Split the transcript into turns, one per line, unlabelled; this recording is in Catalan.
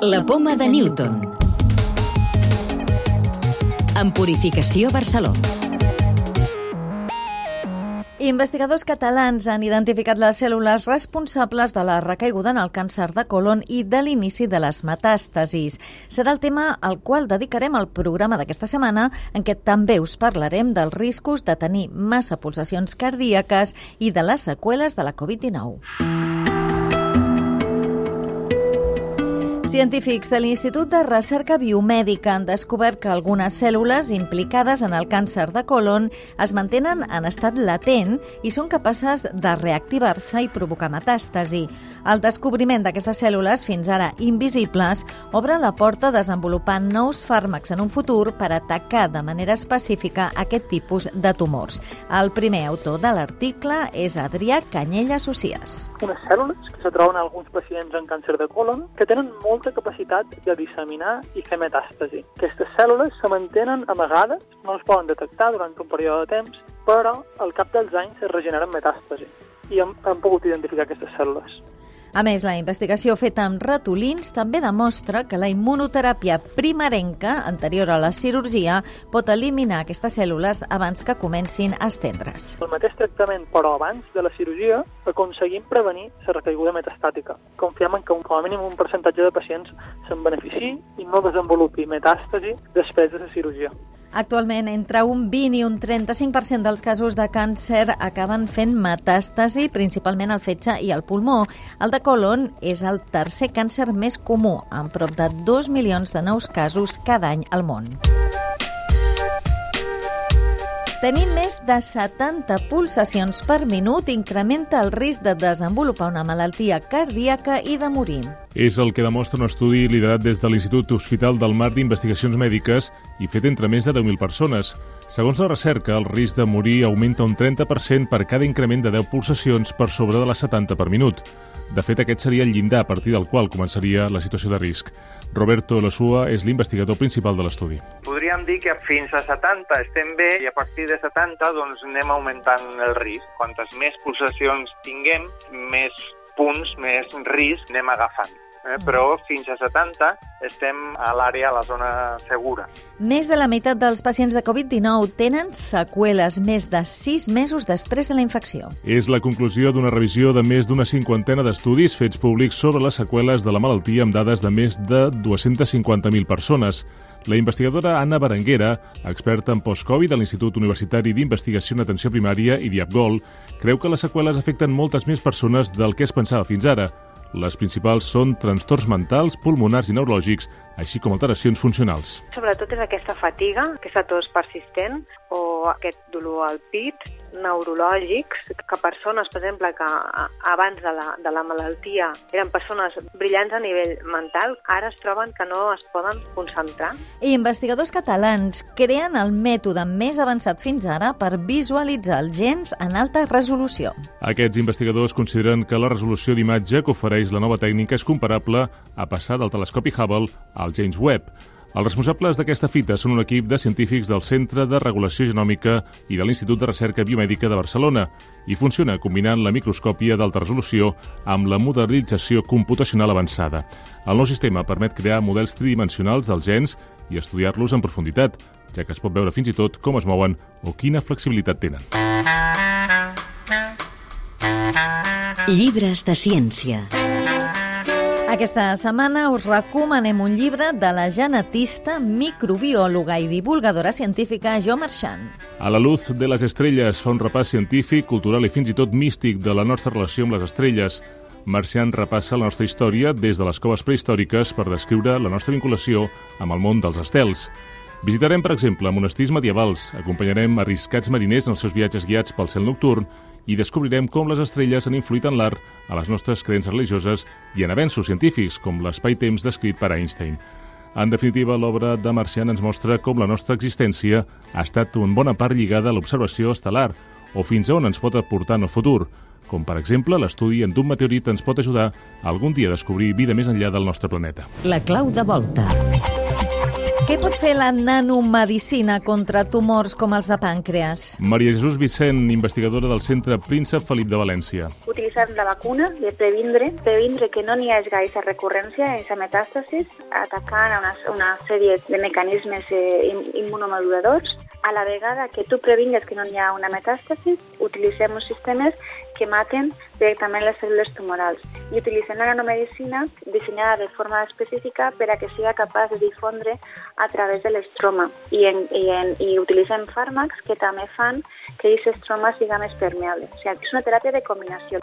La poma de Newton. En Purificació Barcelona.
Investigadors catalans han identificat les cèl·lules responsables de la recaiguda en el càncer de colon i de l'inici de les metàstasis. Serà el tema al qual dedicarem el programa d'aquesta setmana, en què també us parlarem dels riscos de tenir massa pulsacions cardíaques i de les seqüeles de la Covid-19. Científics de l'Institut de Recerca Biomèdica han descobert que algunes cèl·lules implicades en el càncer de colon es mantenen en estat latent i són capaces de reactivar-se i provocar metàstasi. El descobriment d'aquestes cèl·lules, fins ara invisibles, obre la porta a desenvolupar nous fàrmacs en un futur per atacar de manera específica aquest tipus de tumors. El primer autor de l'article és Adrià Canyella Socies.
Unes cèl·lules que se troben en alguns pacients amb càncer de colon que tenen molt molta capacitat de disseminar i fer metàstasi. Aquestes cèl·lules se mantenen amagades, no es poden detectar durant un període de temps, però al cap dels anys es regeneren metàstasi i hem, hem pogut identificar aquestes cèl·lules.
A més, la investigació feta amb ratolins també demostra que la immunoteràpia primerenca, anterior a la cirurgia, pot eliminar aquestes cèl·lules abans que comencin a estendre's.
El mateix tractament, però abans de la cirurgia, aconseguim prevenir la recaiguda metastàtica. Confiem en que com a mínim un percentatge de pacients se'n benefici i no desenvolupi metàstasi després de la cirurgia.
Actualment, entre un 20 i un 35% dels casos de càncer acaben fent metàstasi, principalment al fetge i al pulmó. El de colon és el tercer càncer més comú, amb prop de 2 milions de nous casos cada any al món. Tenir més de 70 pulsacions per minut incrementa el risc de desenvolupar una malaltia cardíaca i de morir.
És el que demostra un estudi liderat des de l'Institut Hospital del Mar d'Investigacions Mèdiques i fet entre més de 10.000 persones. Segons la recerca, el risc de morir augmenta un 30% per cada increment de 10 pulsacions per sobre de les 70 per minut. De fet, aquest seria el llindar a partir del qual començaria la situació de risc. Roberto Losua és l'investigador principal de l'estudi.
Podríem dir que fins a 70 estem bé i a partir de 70 doncs, anem augmentant el risc. Quantes més pulsacions tinguem, més punts, més risc anem agafant eh? però fins a 70 estem a l'àrea, a la zona segura.
Més de la meitat dels pacients de Covid-19 tenen seqüeles més de 6 mesos després de la infecció.
És la conclusió d'una revisió de més d'una cinquantena d'estudis fets públics sobre les seqüeles de la malaltia amb dades de més de 250.000 persones. La investigadora Anna Berenguera, experta en post-Covid a l'Institut Universitari d'Investigació en Atenció Primària i Diapgol, creu que les seqüeles afecten moltes més persones del que es pensava fins ara. Les principals són trastorns mentals, pulmonars i neurològics, així com alteracions funcionals.
Sobretot és aquesta fatiga, aquesta tos persistent o aquest dolor al pit, neurològics, que persones, per exemple, que abans de la, de la malaltia eren persones brillants a nivell mental, ara es troben que no es poden concentrar.
I investigadors catalans creen el mètode més avançat fins ara per visualitzar els gens en alta resolució.
Aquests investigadors consideren que la resolució d'imatge que ofereix la nova tècnica és comparable a passar del telescopi Hubble al James Webb, els responsables d'aquesta fita són un equip de científics del Centre de Regulació Genòmica i de l'Institut de Recerca Biomèdica de Barcelona i funciona combinant la microscòpia d'alta resolució amb la modelització computacional avançada. El nou sistema permet crear models tridimensionals dels gens i estudiar-los en profunditat, ja que es pot veure fins i tot com es mouen o quina flexibilitat tenen.
Llibres de ciència.
Aquesta setmana us recomanem un llibre de la genetista, microbiòloga i divulgadora científica Jo Marchant.
A la luz de les estrelles fa un repàs científic, cultural i fins i tot místic de la nostra relació amb les estrelles. Marchant repassa la nostra història des de les coves prehistòriques per descriure la nostra vinculació amb el món dels estels. Visitarem, per exemple, monestirs medievals, acompanyarem arriscats mariners en els seus viatges guiats pel cel nocturn i descobrirem com les estrelles han influït en l'art, a les nostres creences religioses i en avenços científics, com l'espai-temps descrit per Einstein. En definitiva, l'obra de Marcian ens mostra com la nostra existència ha estat en bona part lligada a l'observació estel·lar, o fins a on ens pot aportar en el futur, com per exemple l'estudi d'un meteorit ens pot ajudar a algun dia a descobrir vida més enllà del nostre planeta.
La clau de volta.
Què pot fer la nanomedicina contra tumors com els de pàncreas?
Maria Jesús Vicent, investigadora del Centre Príncep Felip de València.
Utilitzant la vacuna de previndre, previndre que no n'hi hagi aquesta recurrència, aquesta metàstasis, atacant una, una sèrie de mecanismes eh, immunomoduladors. A la vegada que tu previngues que no hi ha una metàstasis, utilitzem uns sistemes que maten directament les cèl·lules tumorals i utilitzem la nanomedicina dissenyada de forma específica per a que sigui capaç de difondre a través de l'estroma i, en, i, en, i utilitzem fàrmacs que també fan que aquest estroma siga més permeable. O sigui, és una teràpia de combinació.